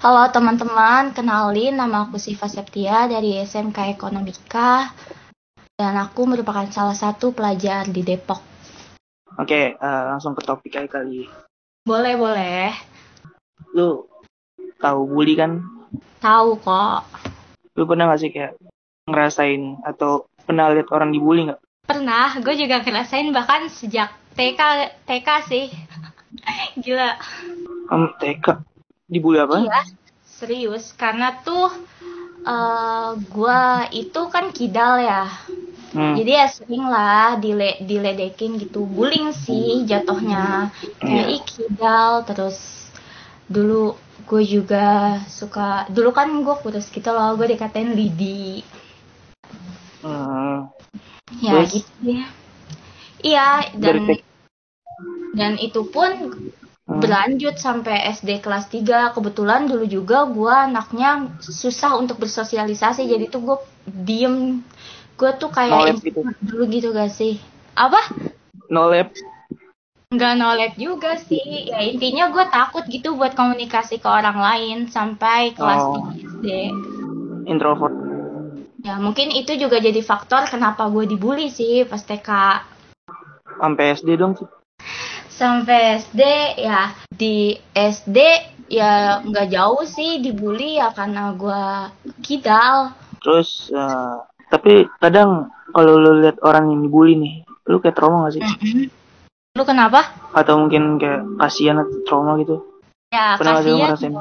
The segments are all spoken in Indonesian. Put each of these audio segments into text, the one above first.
Halo teman-teman, kenalin nama aku Siva Septia dari SMK Ekonomika dan aku merupakan salah satu pelajar di Depok. Oke, uh, langsung ke topik aja kali. Boleh, boleh. Lu tahu bully kan? Tahu kok. Lu pernah gak sih kayak ngerasain atau pernah lihat orang dibully nggak? Pernah, gue juga ngerasain bahkan sejak TK TK sih. Gila. Um, TK dibully apa? Iya, serius. Karena tuh uh, gua itu kan kidal ya. Hmm. Jadi ya sering lah dile diledekin gitu, bullying sih jatuhnya. Kayak yeah. kidal terus dulu gue juga suka dulu kan gue kurus gitu loh gue dikatain lidi hmm. ya Terus, gitu ya iya dan dan itu pun Hmm. berlanjut sampai SD kelas 3 kebetulan dulu juga gue anaknya susah untuk bersosialisasi jadi tuh gue diem. Gue tuh kayak gitu. dulu gitu gak sih? Apa? No lab. Nggak no lab juga sih. Ya intinya gue takut gitu buat komunikasi ke orang lain sampai kelas oh. SD introvert. Ya mungkin itu juga jadi faktor kenapa gue dibully sih pas TK sampai SD dong sih sampai SD ya. Di SD ya nggak jauh sih dibully ya karena gue kidal. Terus uh, tapi kadang kalau lu lihat orang yang dibully nih lu kayak trauma gak sih? Mm -hmm. lu kenapa? Atau mungkin kayak kasihan atau trauma gitu? Ya Pernah kasihan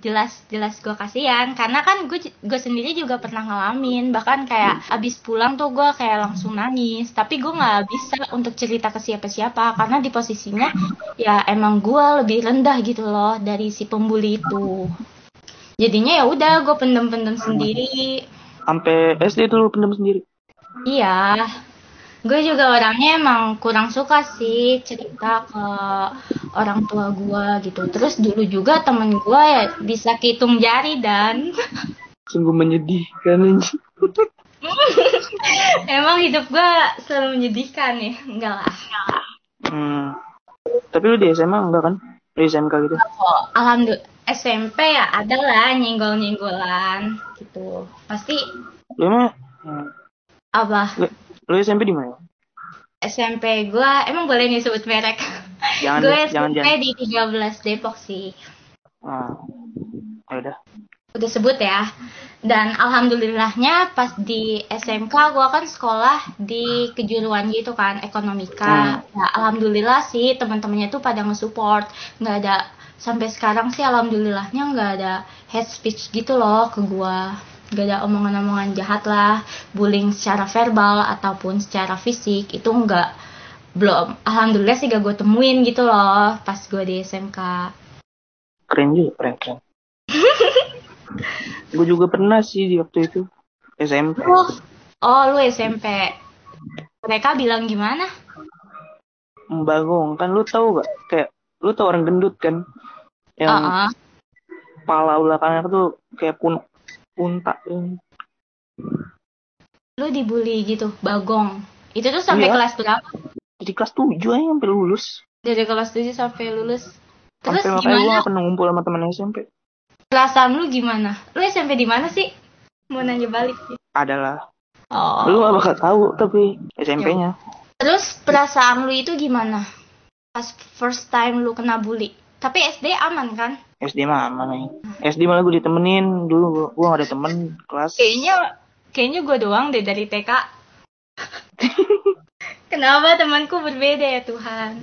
jelas jelas gue kasihan. Karena kan gue gue sendiri juga pernah ngalamin. Bahkan kayak abis pulang tuh gue kayak langsung nangis. Tapi gue nggak bisa untuk cerita ke siapa-siapa. Karena di posisinya ya emang gue lebih rendah gitu loh dari si pembuli itu. Jadinya ya udah gue pendem-pendem sendiri. Sampai SD tuh pendem sendiri? Iya gue juga orangnya emang kurang suka sih cerita ke orang tua gue gitu. Terus dulu juga temen gue ya bisa hitung jari dan. Sungguh menyedihkan emang hidup gue selalu menyedihkan ya? Enggak lah. Hmm. tapi lu di SMA enggak kan? Di SMK gitu? Oh, alhamdulillah SMP ya ada lah nyenggol nyenggolan gitu. Pasti lu emang hmm. apa Lu SMP di mana? SMP gue emang boleh nih sebut merek. Jangan, gue SMP jangan, di 13 Depok sih. Ah, ya udah. Udah sebut ya. Dan alhamdulillahnya pas di SMK gue kan sekolah di kejuruan gitu kan ekonomika. Hmm. Ya, alhamdulillah sih teman-temannya tuh pada nge-support. Nggak ada sampai sekarang sih alhamdulillahnya nggak ada head speech gitu loh ke gue gak ada omongan-omongan jahat lah bullying secara verbal ataupun secara fisik itu enggak belum. Alhamdulillah sih gak gue temuin gitu loh pas gue di SMK keren juga keren keren. Gue juga pernah sih di waktu itu SMP oh, oh lu SMP mereka bilang gimana? Bagong kan lu tahu gak kayak lu tau orang gendut kan? Yang uh -uh. pala belakangnya tuh kayak pun unta. Lu dibully gitu bagong. Itu tuh sampai iya. kelas berapa? Dari kelas tujuh aja sampai lulus. Dari kelas tujuh sampai lulus. Terus sampai makanya gue gak pernah ngumpul sama temen SMP perasaan lu gimana? Lu SMP di mana sih? Mau nanya balik. Adalah. Oh. lu gak bakal tahu tapi SMP-nya terus perasaan lu itu gimana? Pas first time lu kena bully. Tapi SD aman kan SD mah mana nih SD malah gue ditemenin. Dulu gue gak ada temen kelas. Kayaknya kayaknya gue doang deh dari TK kenapa temanku berbeda ya Tuhan?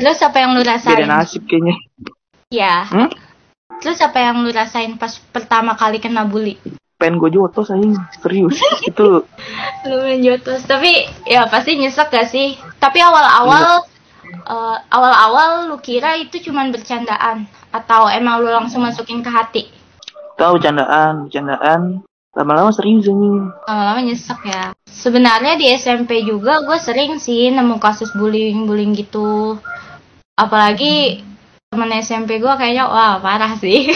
Terus apa yang lu rasain? beda nasib kayaknya. Ya hmm? terus apa yang lu rasain pas pertama kali kena bully? Pengen gue jotos aja serius. Itu. Lu main jotos. Tapi ya pasti nyesek gak sih? Tapi awal-awal uh, awal-awal lu kira itu cuman bercandaan atau emang lu langsung masukin ke hati? Tahu candaan, candaan. Lama-lama serius ini. Lama-lama nyesek ya. Sebenarnya di SMP juga gue sering sih nemu kasus bullying-bullying gitu. Apalagi temen SMP gue kayaknya wah parah sih.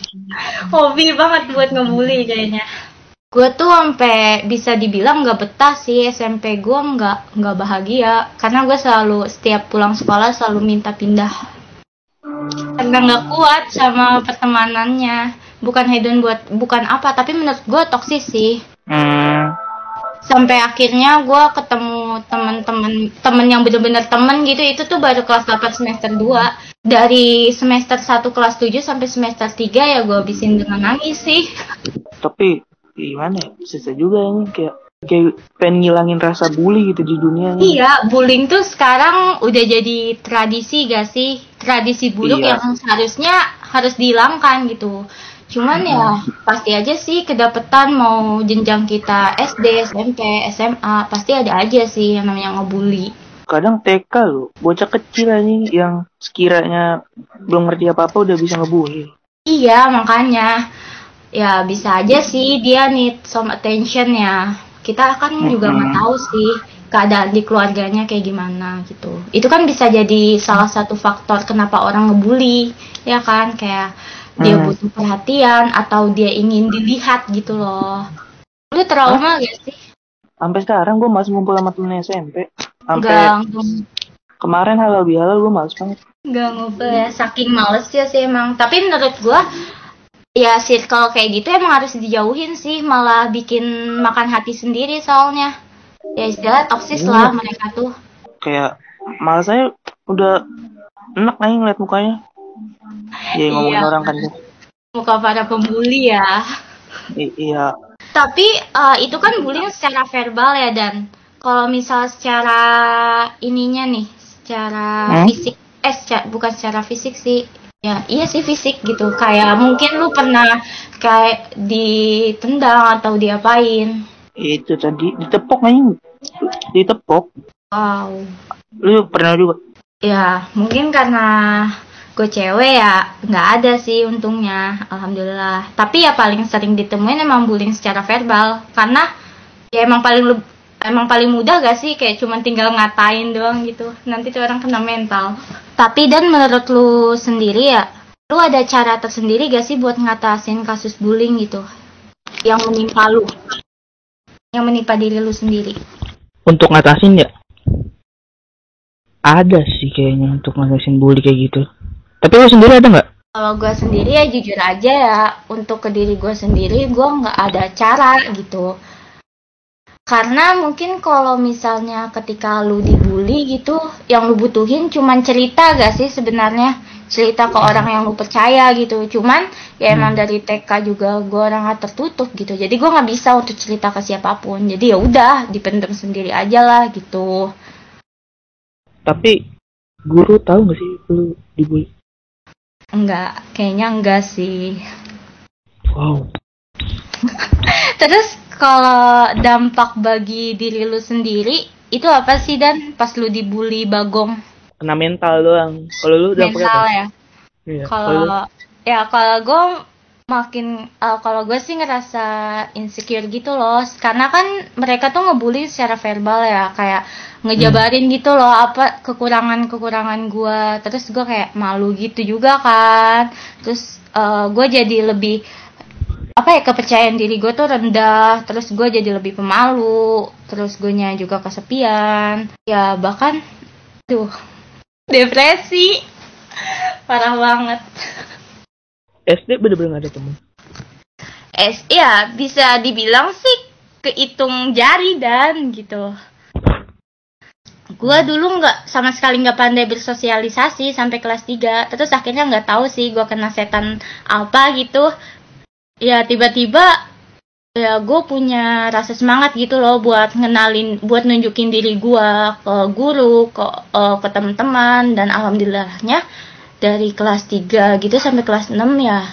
Hobi banget buat ngebully kayaknya gue tuh sampai bisa dibilang nggak betah sih SMP gue nggak nggak bahagia. Karena gue selalu setiap pulang sekolah selalu minta pindah. Karena nggak kuat sama pertemanannya. Bukan hedon buat bukan apa tapi menurut gue toksis sih. Hmm. sampai akhirnya gue ketemu teman-teman temen yang bener-bener temen gitu itu tuh baru kelas 8 semester 2 dari semester 1 kelas 7 sampai semester 3 ya gue habisin dengan nangis sih. Tapi gimana ya susah juga ini kayak kayak pengen ngilangin rasa bully gitu di dunia Iya, bullying tuh sekarang udah jadi tradisi gak sih? Tradisi buruk iya. yang seharusnya harus dihilangkan gitu. Cuman ya pasti aja sih kedapetan mau jenjang kita SD, SMP, SMA pasti ada aja sih yang namanya ngebully. Kadang TK loh, bocah kecil aja yang sekiranya belum ngerti apa-apa udah bisa ngebully. Iya makanya ya bisa aja sih dia need some attention ya. Kita kan mm -hmm. juga nggak tahu sih keadaan di keluarganya kayak gimana gitu. Itu kan bisa jadi salah satu faktor kenapa orang ngebully ya kan kayak dia hmm. butuh perhatian atau dia ingin dilihat gitu loh lu trauma Hah? gak sih sampai sekarang gue masih ngumpul sama temen SMP sampai kemarin halal bihalal gue males banget Gak ngumpul ya saking males ya sih emang tapi menurut gue ya circle kayak gitu emang harus dijauhin sih malah bikin makan hati sendiri soalnya ya istilah toksis lah iya. mereka tuh kayak malas saya udah enak nih ngeliat mukanya Iya ngomongin iya. orang kan. Muka para pembuli ya. I iya. Tapi uh, itu kan bullying secara verbal ya dan kalau misal secara ininya nih, secara hmm? fisik, eh secara, bukan secara fisik sih, ya iya sih fisik gitu. Kayak mungkin lu pernah kayak ditendang atau diapain? Itu tadi ditepok nih, ditepok. Wow. Lu pernah juga? Ya mungkin karena gue cewek ya nggak ada sih untungnya alhamdulillah tapi ya paling sering ditemuin emang bullying secara verbal karena ya emang paling emang paling mudah gak sih kayak cuman tinggal ngatain doang gitu nanti tuh orang kena mental tapi dan menurut lu sendiri ya lu ada cara tersendiri gak sih buat ngatasin kasus bullying gitu? Yang menimpa lu? Yang menimpa diri lu sendiri? Untuk ngatasin ya? Ada sih kayaknya untuk ngatasin bully kayak gitu. Tapi lo sendiri ada nggak? Kalau gue sendiri ya jujur aja ya, untuk ke diri gue sendiri gue nggak ada cara gitu. Karena mungkin kalau misalnya ketika lu dibully gitu, yang lu butuhin cuman cerita gak sih sebenarnya? Cerita ke orang yang lu percaya gitu. Cuman ya emang hmm. dari TK juga gue orang tertutup gitu. Jadi gue nggak bisa untuk cerita ke siapa pun. Jadi ya udah dipendam sendiri aja lah gitu. Tapi guru tahu gak sih lu dibully? Enggak, kayaknya enggak sih. Wow. Terus kalau dampak bagi diri lu sendiri itu apa sih dan pas lu dibully bagong? Kena mental doang. Kalau lu dampaknya mental apa? ya. Iya, kalau ya kalau gue makin uh, kalau gue sih ngerasa insecure gitu loh karena kan mereka tuh ngebully secara verbal ya kayak ngejabarin hmm. gitu loh apa kekurangan kekurangan gue terus gue kayak malu gitu juga kan terus uh, gue jadi lebih apa ya kepercayaan diri gue tuh rendah terus gue jadi lebih pemalu terus gue nya juga kesepian ya bahkan tuh depresi parah banget. SD bener-bener gak ada temen? S ya bisa dibilang sih kehitung jari dan gitu. Gue dulu nggak sama sekali nggak pandai bersosialisasi sampai kelas 3 terus akhirnya nggak tahu sih gue kena setan apa gitu ya tiba-tiba ya gue punya rasa semangat gitu loh buat ngenalin buat nunjukin diri gue ke guru ke uh, ke teman-teman. Dan alhamdulillahnya dari kelas 3 gitu sampai kelas 6 ya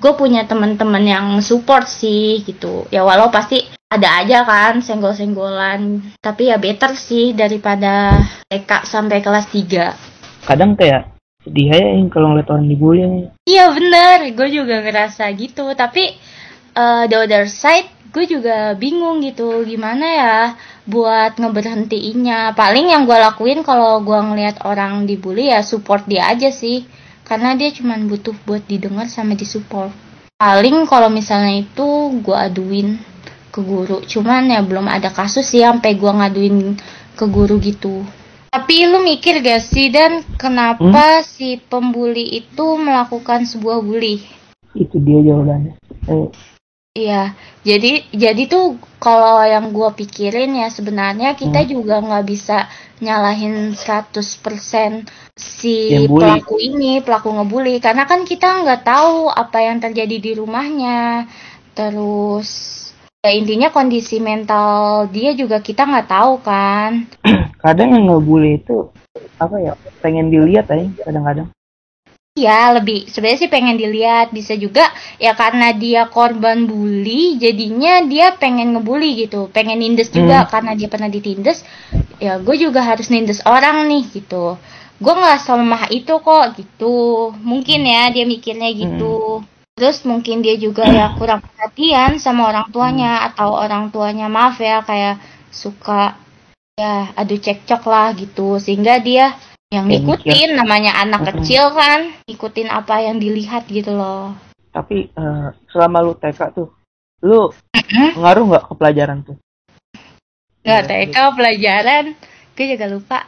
gue punya teman-teman yang support sih gitu. Ya walau pasti ada aja kan senggol-senggolan. Tapi ya better sih daripada TK sampai kelas 3 kadang kayak sedih aja kalau ngeliat orang dibully. Iya bener. Gue juga ngerasa gitu. Tapi uh, the other side gue juga bingung gitu. Gimana ya buat ngeberhentiinnya? Paling yang gue lakuin kalau gue ngeliat orang dibully ya support dia aja sih. Karena dia cuma butuh buat didengar sama disupport. Paling kalau misalnya itu gue aduin ke guru. Cuman ya belum ada kasus sih sampai gue ngaduin ke guru gitu Tapi lu mikir gak sih dan kenapa hmm? si pembuli itu melakukan sebuah bully? Itu dia jawabannya. Eh. Iya, jadi jadi tuh kalau yang gue pikirin ya sebenarnya kita hmm. juga nggak bisa nyalahin 100% si pelaku ini, pelaku ngebully karena kan kita nggak tahu apa yang terjadi di rumahnya. Terus ya intinya kondisi mental dia juga kita nggak tahu kan. kadang yang ngebully itu apa ya pengen dilihat aja kadang-kadang. Iya lebih sebenarnya sih pengen dilihat. Bisa juga ya karena dia korban bully jadinya dia pengen ngebully gitu. Pengen nindes juga hmm. karena dia pernah ditindes. Ya gue juga harus nindes orang nih gitu. Gue nggak selemah itu kok gitu. Mungkin ya dia mikirnya gitu. Hmm. Terus mungkin dia juga ya kurang perhatian sama orang tuanya hmm. atau orang tuanya maaf ya kayak suka ya adu cekcok lah gitu. Sehingga dia yang ngikutin namanya anak kecil kan ngikutin apa yang dilihat gitu loh. Tapi uh, selama lu TK tuh lu ngaruh nggak ke pelajaran tuh? Nggak TK pelajaran. Gue juga lupa.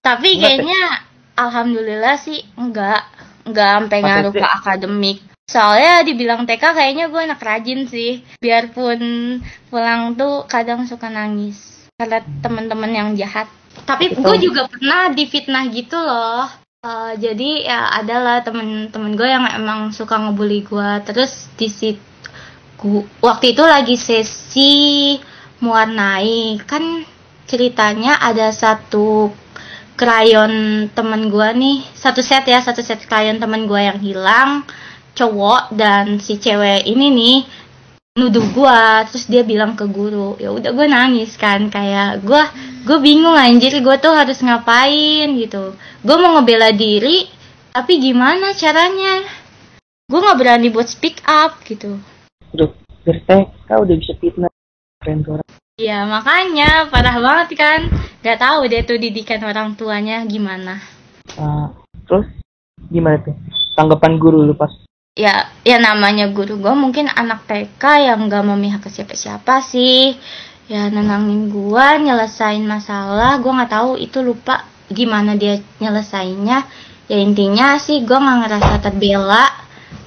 Tapi kayaknya alhamdulillah sih enggak enggak sampai ngaruh ke akademik soalnya dibilang TK kayaknya gue anak rajin sih. Biarpun pulang tuh kadang suka nangis. Karena teman-teman yang jahat. Tapi gue juga pernah difitnah gitu loh. Uh, jadi ya adalah temen-temen gue yang emang suka ngebully gue. Terus di situ waktu itu lagi sesi mewarnai kan ceritanya ada satu krayon temen gue nih. Satu set ya satu set krayon temen gue yang hilang cowok dan si cewek ini nih nuduh gue terus dia bilang ke guru ya udah gue nangis kan kayak gue gue bingung anjir gue tuh harus ngapain gitu. Gue mau ngebela diri tapi gimana caranya? Gue nggak berani buat speak up gitu. Udah kau udah bisa fitnah keren orang. Iya makanya parah banget kan. Gak tahu deh tuh didikan orang tuanya gimana. Uh, Terus gimana tuh? Tanggapan guru lu pas ya ya namanya guru gue mungkin anak TK yang gak memihak ke siapa-siapa sih. Ya nenangin gue nyelesain masalah gue nggak tahu itu lupa gimana dia nyelesainnya. Ya intinya sih gue nggak ngerasa terbela.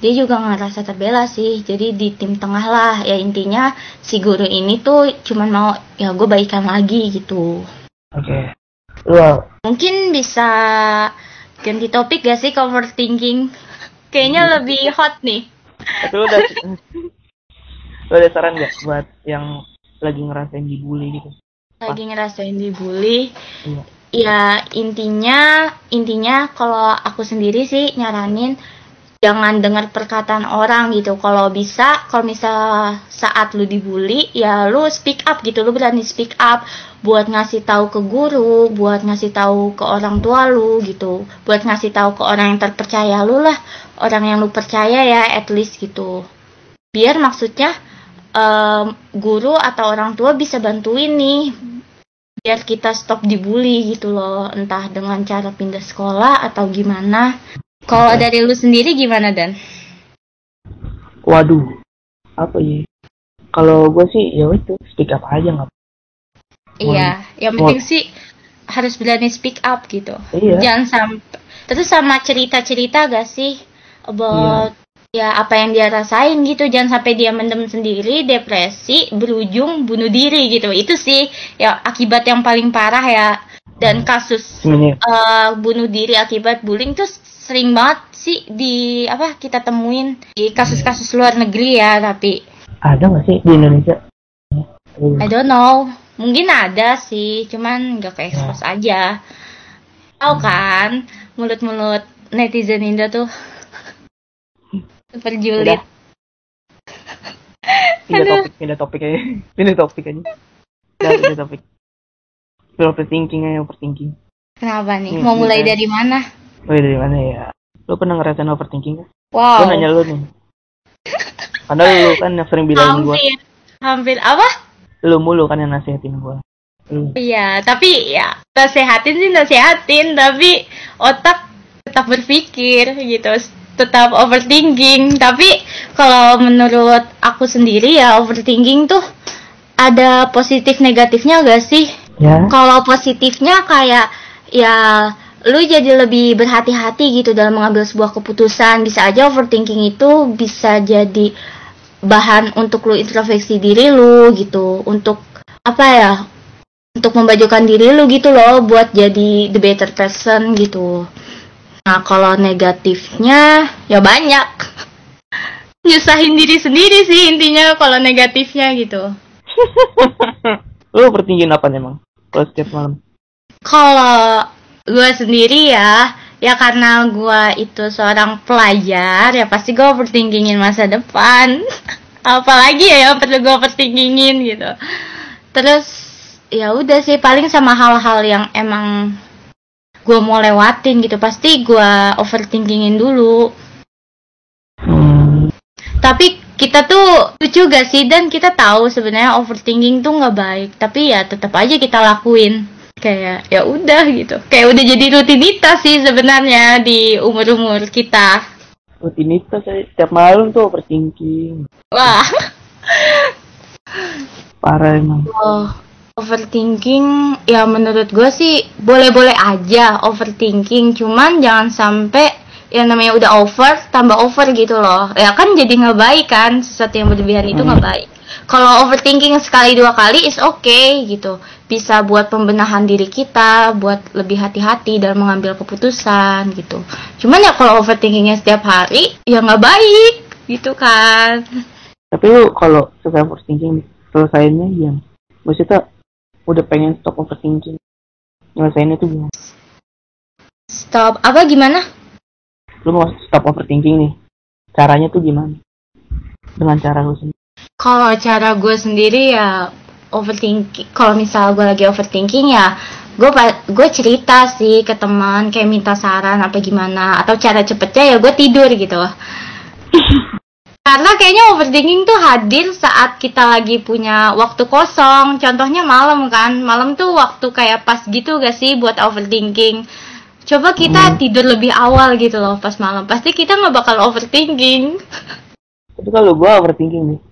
Dia juga ngerasa terbela sih jadi di tim tengah lah. Ya intinya si guru ini tuh cuman mau ya gue baikan lagi gitu. Oke. Okay. wow. mungkin bisa ganti topik gak sih overthinking Kayaknya hmm. lebih hot nih. Lu udah lu ada saran gak buat yang lagi ngerasain dibully gitu? Lagi ngerasain dibully. Iya. Ya intinya intinya kalau aku sendiri sih nyaranin jangan dengar perkataan orang gitu. Kalau bisa, kalau misal saat lu dibully, ya lu speak up gitu. Lu berani speak up buat ngasih tahu ke guru, buat ngasih tahu ke orang tua lu gitu. Buat ngasih tahu ke orang yang terpercaya lu lah orang yang lu percaya ya at least gitu biar maksudnya um, guru atau orang tua bisa bantuin nih biar kita stop dibully gitu loh entah dengan cara pindah sekolah atau gimana kalau dari lu sendiri gimana dan? Waduh apa ya? Kalau gue sih ya itu speak up aja nggak iya yang penting sih harus berani speak up gitu. Iya. jangan sampai terus sama cerita-cerita gak sih about yeah. ya apa yang dia rasain gitu. Jangan sampai dia mendem sendiri depresi berujung bunuh diri gitu. Itu sih ya akibat yang paling parah ya. Dan hmm. kasus uh, bunuh diri akibat bullying tuh sering banget sih di apa kita temuin di kasus-kasus luar negeri ya tapi ada nggak sih di Indonesia I don't know mungkin ada sih cuman nggak ke expose ya. aja tahu kan mulut-mulut netizen Indo tuh Super julid. Pindah topik, pindah topik aja. Pindah topik aja. Udah, pindah topik. Overthinking aja, overthinking. Kenapa nih? Hmm, Mau mulai ya. dari mana? Mulai dari mana ya? Lo pernah ngerasain overthinking kan? Wow. Gue nanya lo nih. Karena lo kan yang sering bilangin gue. Hampir. Hampir apa? Lo mulu kan yang nasihatin gue. Iya, tapi ya nasehatin sih nasehatin, tapi otak tetap berpikir gitu tetap overthinking tapi kalau menurut aku sendiri ya overthinking tuh ada positif negatifnya gak sih ya. kalau positifnya kayak ya lu jadi lebih berhati-hati gitu dalam mengambil sebuah keputusan. Bisa aja overthinking itu bisa jadi bahan untuk lu introspeksi diri lu gitu. Untuk apa ya untuk membajukan diri lu gitu loh buat jadi the better person gitu. Nah kalau negatifnya ya banyak. Nyusahin diri sendiri sih intinya kalau negatifnya gitu. Lu overthinking apa emang kalau setiap malam? Kalau gue sendiri ya. Ya karena gue itu seorang pelajar ya pasti gue overthinkingin masa depan. Apalagi ya yang perlu gue overthinkingin gitu. Terus ya udah sih paling sama hal-hal yang emang gue mau lewatin gitu. Pasti gue overthinkingin dulu. Tapi kita tuh lucu gak sih? Dan kita tahu sebenarnya overthinking tuh nggak baik. Tapi ya tetap aja kita lakuin kayak ya udah gitu. Kayak udah jadi rutinitas sih sebenarnya di umur umur kita. Rutinitas saya setiap malam tuh overthinking. Wah. Parah emang. Oh, overthinking ya menurut gue sih boleh boleh aja overthinking cuman jangan sampai yang namanya udah over tambah over gitu loh. Ya kan jadi nggak baik kan sesuatu yang berlebihan itu nggak hmm. baik kalau overthinking sekali dua kali is okay gitu. Bisa buat pembenahan diri kita buat lebih hati-hati dalam mengambil keputusan gitu. Cuman ya kalau overthinkingnya setiap hari ya nggak baik gitu kan. Tapi lu kalau selesai overthinking selesainya yang maksudnya udah pengen stop overthinking. Nyelesainnya tuh gimana? Stop apa gimana? Lu mau stop overthinking nih caranya tuh gimana? Dengan cara lu sendiri kalau cara gue sendiri ya overthinking kalau misal gue lagi overthinking ya gue gue cerita sih ke teman kayak minta saran apa gimana atau cara cepetnya ya gue tidur gitu. Karena kayaknya overthinking tuh hadir saat kita lagi punya waktu kosong. Contohnya malam kan malam tuh waktu kayak pas gitu gak sih buat overthinking? Coba kita hmm. tidur lebih awal gitu loh pas malam. Pasti kita nggak bakal overthinking. Tapi kalau gue overthinking nih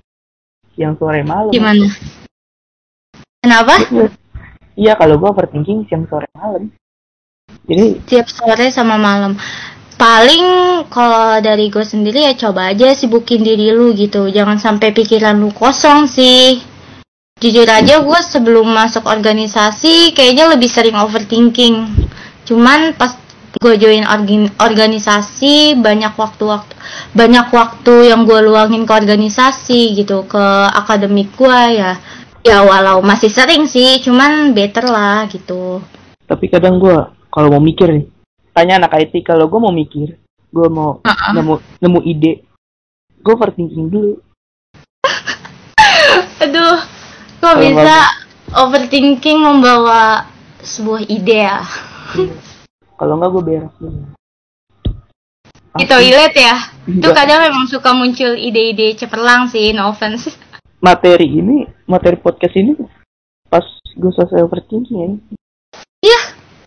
yang sore malam gimana Kenapa? Iya, kalau gue overthinking siang sore malam. Jadi tiap sore sama malam. Paling kalau dari gue sendiri ya coba aja sibukin diri lu gitu. Jangan sampai pikiran lu kosong sih. Jujur aja gue sebelum masuk organisasi kayaknya lebih sering overthinking. Cuman pas gue join organisasi banyak waktu-waktu banyak waktu yang gue luangin ke organisasi gitu ke akademik gue ya. Ya walau masih sering sih cuman better lah gitu. Tapi kadang gue kalau mau mikir nih tanya anak IT kalau gue mau mikir gue mau uh -uh. nemu nemu ide gue overthinking dulu. Aduh kok kalo bisa overthinking membawa sebuah ide ya? Iya. kalau nggak gue beres. Dulu di toilet ya? Itu kadang memang suka muncul ide-ide ceperlang sih no offense. Materi ini materi podcast ini pas gue selesai overthinking ya. Iya.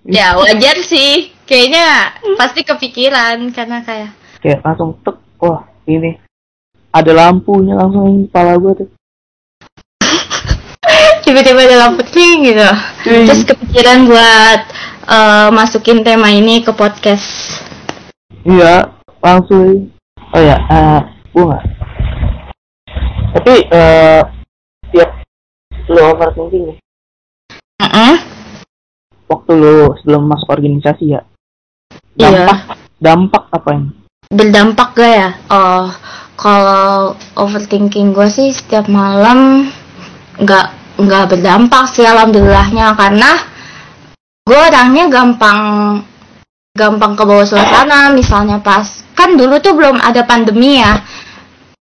Ya wajar sih. Kayaknya pasti kepikiran karena kayak kayak langsung tek. Wah ini. Ada lampunya langsung di kepala gue tuh. Tiba-tiba ada lampu ting gitu. Terus kepikiran buat uh, masukin tema ini ke podcast. Iya langsung. Oh ya uh, tapi uh, tiap lo overthinking ya? Uh -uh. waktu lo sebelum masuk organisasi ya? Iya. dampak iya. dampak apa yang? Berdampak gak ya? Oh kalau overthinking gue sih setiap malam nggak nggak berdampak sih alhamdulillahnya. Karena gue orangnya gampang gampang ke bawah suasana. Misalnya pas kan dulu tuh belum ada pandemi ya.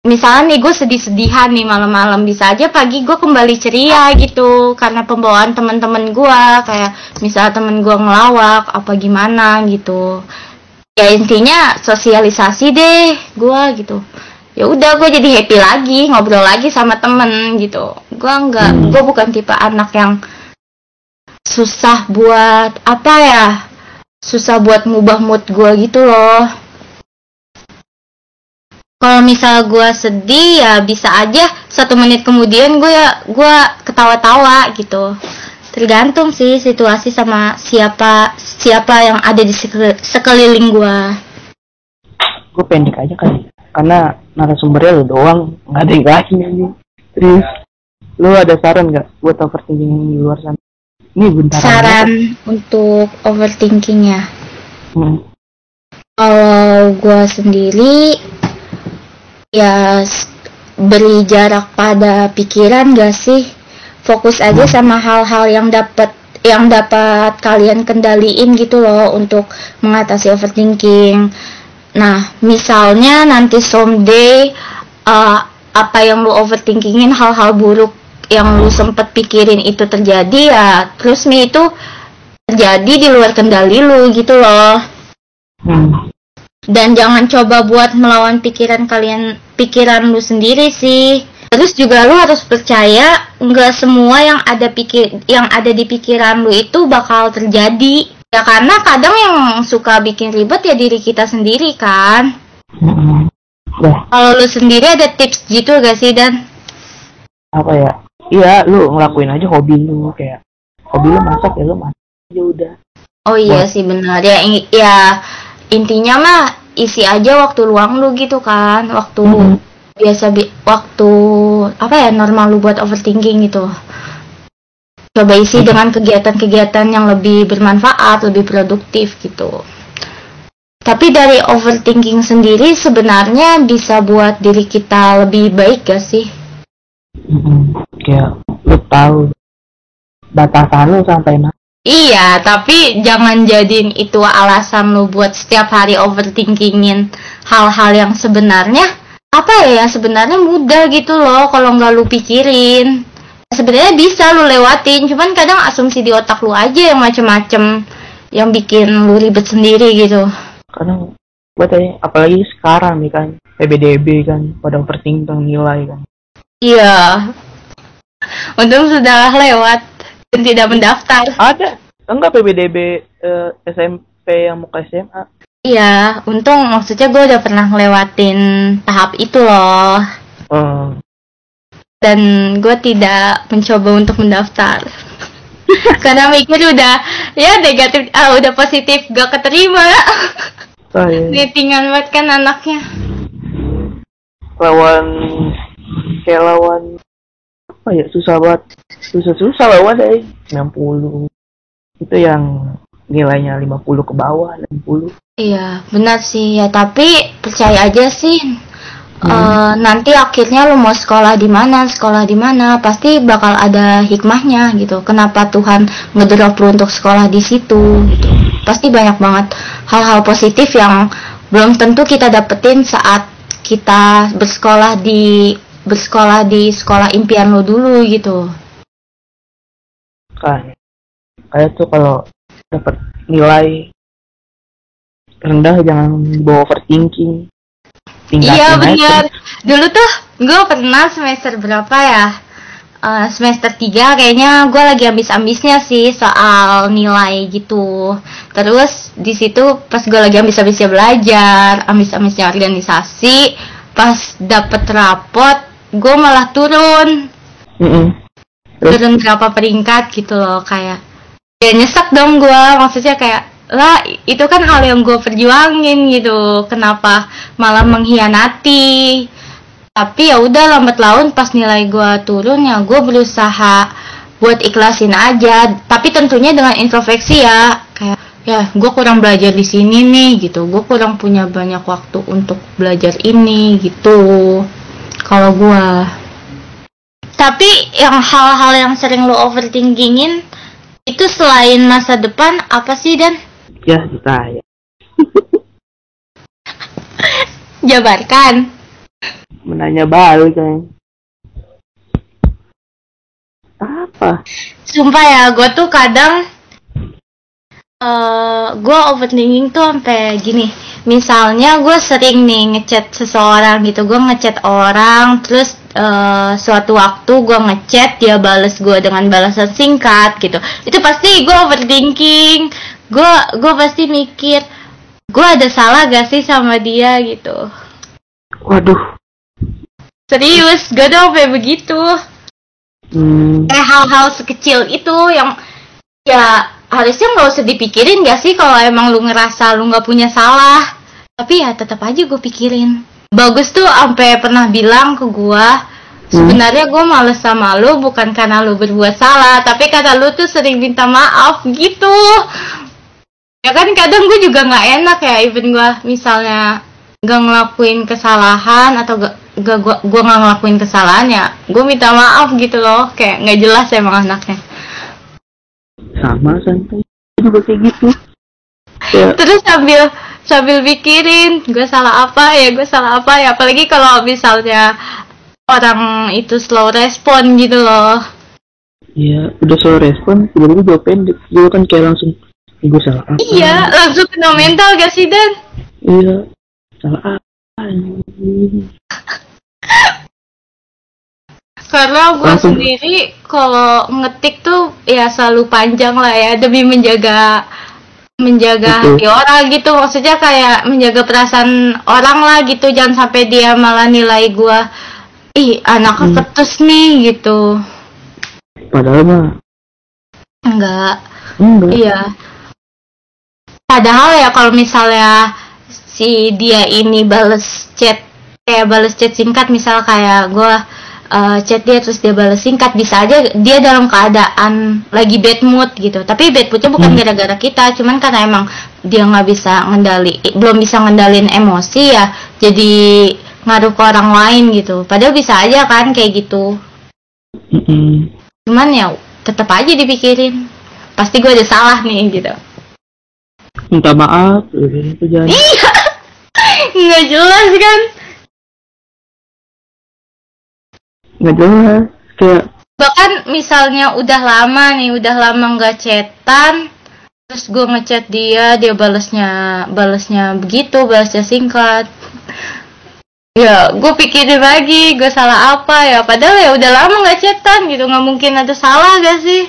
Misalnya nih gue sedih-sedihan nih malam-malam. Bisa aja pagi gue kembali ceria gitu karena pembawaan teman-teman gue kayak misalnya temen gue ngelawak apa gimana gitu. Ya intinya sosialisasi deh gue gitu. Ya udah gue jadi happy lagi ngobrol lagi sama temen gitu. Gue nggak gue bukan tipe anak yang susah buat apa ya? Susah buat ngubah mood gue gitu loh. Kalau misal gue sedih ya bisa aja satu menit kemudian gue ya gue ketawa-tawa gitu. Tergantung sih situasi sama siapa siapa yang ada di sekeliling gua. Gue pendek aja kali karena narasumbernya lu doang nggak ada yang lain aja terus lu ada saran nggak buat overthinking di luar sana ini bentar saran aja. untuk overthinkingnya hmm. kalau gue sendiri ya beri jarak pada pikiran gak sih fokus aja hmm. sama hal-hal yang dapat yang dapat kalian kendaliin gitu loh untuk mengatasi overthinking Nah, misalnya nanti someday uh, apa yang lu overthinkingin hal-hal buruk yang lu sempet pikirin itu terjadi ya terus nih itu terjadi di luar kendali lu gitu loh. Hmm. Dan jangan coba buat melawan pikiran kalian pikiran lu sendiri sih. Terus juga lu harus percaya nggak semua yang ada pikir yang ada di pikiran lu itu bakal terjadi Ya karena kadang yang suka bikin ribet ya diri kita sendiri kan. Hmm. Kalau lu sendiri ada tips gitu gak sih Dan? Apa ya? Iya, lu ngelakuin aja hobi lu kayak hobi lu masak ya lu masak aja udah. Oh iya Buat. sih benar ya. Ya intinya mah isi aja waktu luang lu gitu kan, waktu hmm. biasa bi waktu apa ya normal lu buat overthinking gitu coba isi dengan kegiatan-kegiatan yang lebih bermanfaat, lebih produktif gitu. Tapi dari overthinking sendiri sebenarnya bisa buat diri kita lebih baik gak sih? Hmm, ya, lu tahu batasan lu sampai mana? Iya, tapi jangan jadiin itu alasan lu buat setiap hari overthinkingin hal-hal yang sebenarnya apa ya yang sebenarnya mudah gitu loh kalau nggak lu pikirin. Sebenarnya bisa lu lewatin cuman kadang asumsi di otak lu aja yang macem-macem yang bikin lu ribet sendiri gitu. Kadang buat apalagi sekarang nih kan PBDB kan pada overthinking nilai kan. Iya untung sudah lewat dan tidak mendaftar. Ada. Enggak PBDB uh, eh, SMP yang mau ke SMA iya untung maksudnya gue udah pernah ngelewatin tahap itu loh. Hmm dan gue tidak mencoba untuk mendaftar. Karena mikir udah ya negatif ah udah positif gak keterima. Oh, iya. tinggal buat kan anaknya. Lawan kayak lawan apa ya susah banget susah susah lawan deh 60 itu yang nilainya 50 ke bawah 60 iya benar sih ya tapi percaya aja sih Hmm. Uh, nanti akhirnya lu mau sekolah di mana, sekolah di mana, pasti bakal ada hikmahnya gitu. Kenapa Tuhan ngedrop lu untuk sekolah di situ gitu. Pasti banyak banget hal-hal positif yang belum tentu kita dapetin saat kita bersekolah di bersekolah di sekolah impian lu dulu gitu. Kan. Kayak tuh kalau dapat nilai rendah jangan bawa overthinking. Iya benar dulu tuh gue pernah semester berapa ya? Uh, semester 3 kayaknya gue lagi ambis-ambisnya sih soal nilai gitu. Terus di situ pas gue lagi ambis-ambisnya belajar ambis-ambisnya organisasi pas dapet rapot gue malah turun. Mm -mm. turun berapa peringkat gitu loh kayak ya nyesek dong gue maksudnya kayak lah itu kan hal yang gue perjuangin gitu. Kenapa malah mengkhianati? Tapi ya udah lambat laun pas nilai gue turun ya gue berusaha buat ikhlasin aja. Tapi tentunya dengan introspeksi ya kayak ya gue kurang belajar di sini nih gitu. Gue kurang punya banyak waktu untuk belajar ini gitu kalau gue tapi yang hal-hal yang sering lo overthinkingin itu selain masa depan apa sih dan? Ya saya jabarkan. Menanya balik kan. Apa? Sumpah ya gue tuh kadang uh, eh, gue overthinking tuh sampai gini misalnya gue sering nih ngechat seseorang gitu gue ngechat orang terus uh, suatu waktu gue ngechat dia bales gue dengan balasan singkat gitu. Itu pasti gue overthinking gue gue pasti mikir gue ada salah gak sih sama dia gitu. Waduh. Serius gue udah sampai begitu. Hmm. kayak hal-hal sekecil itu yang ya harusnya nggak usah dipikirin gak sih kalau emang lu ngerasa lu nggak punya salah tapi ya tetap aja gue pikirin. Bagus tuh sampai pernah bilang ke gue sebenarnya gue males sama lu bukan karena lu berbuat salah tapi karena lu tuh sering minta maaf gitu. Ya kan kadang gue juga nggak enak ya even gue misalnya gak ngelakuin kesalahan atau gak gak gua gua nggak ngelakuin kesalahan ya gue minta maaf gitu loh kayak nggak jelas emang anaknya. Sama santai. Juga kayak gitu. Ya terus sambil sambil pikirin gue salah apa ya gue salah apa ya. Apalagi kalau misalnya orang itu slow respon gitu loh. Ya udah soal respon tiba-tiba jawab pendek. Gue kan kayak langsung "Ih, gue salah apa? Iya langsung kena mental gak sih Dan? Iya salah apa karena gue sendiri kalau ngetik tuh ya selalu panjang lah ya demi menjaga menjaga Betul. hati orang gitu maksudnya kayak menjaga perasaan orang lah gitu jangan sampai dia malah nilai gue ih anaknya Hmm. ketus nih gitu padahal mah enggak enggak Iya. Padahal ya kalau misalnya si dia ini bales chat kayak bales chat singkat misal kayak gua eh, chat dia terus dia bales singkat bisa aja dia dalam keadaan lagi bad mood gitu. Tapi bad moodnya bukan Hmm. gara-gara kita, cuman karena emang dia nggak bisa ngendali belum bisa ngendalin emosi ya jadi ngaruh ke orang lain gitu. Padahal bisa aja kan kayak gitu. Mm-mm. Cuman ya tetap aja dipikirin. Pasti gue ada salah nih gitu. minta maaf udah itu jangan Iya. Nggak jelas kan? Nggak jelas kayak Bahkan misalnya udah lama nih, udah lama nggak chatan, terus gue ngechat dia, dia balesnya, balesnya begitu, balesnya singkat. Ya, gue pikirin lagi, gue salah apa ya? Padahal ya udah lama nggak chatan gitu, nggak mungkin ada salah gak sih?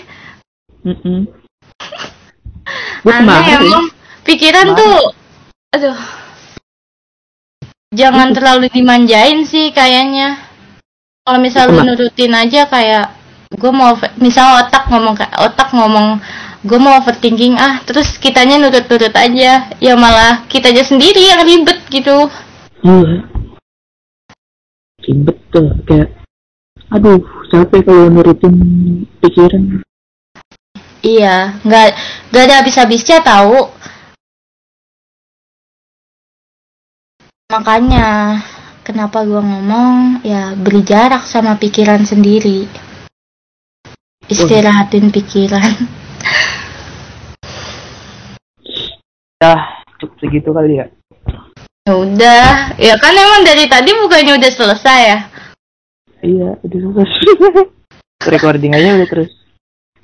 mm gue Aneh emang pikiran Kemarin. tuh, aduh, jangan terlalu dimanjain sih kayaknya. Kalau misal lu nurutin aja kayak gue mau misal otak ngomong kayak otak ngomong gue mau overthinking ah terus kitanya nurut-nurut aja ya malah kita aja sendiri yang ribet gitu. Iya. Ribet tuh kayak aduh capek kalau nurutin pikiran. Iya nggak nggak ada habis-habisnya tahu makanya kenapa gue ngomong ya beri jarak sama pikiran sendiri. Istirahatin pikiran. Ya cukup segitu kali ya? Ya udah. Ya kan emang dari tadi bukannya udah selesai ya? Iya udah selesai. Recording aja udah terus.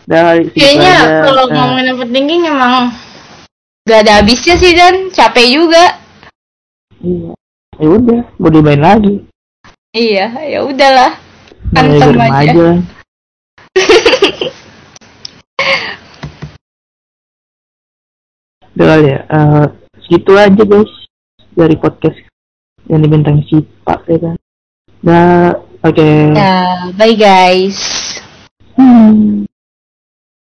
Udah segitu kayaknya aja. kalau Nah, ngomongin overthinking emang gak ada habisnya sih dan. Capek juga. Iya ya udah mau dimain lagi. Iya ya udahlah. Antem aja. remaja udah kali ya eh, segitu aja guys dari podcast yang dibintang si Pak ya kan? Nah oke. Ya bye guys. Hmm.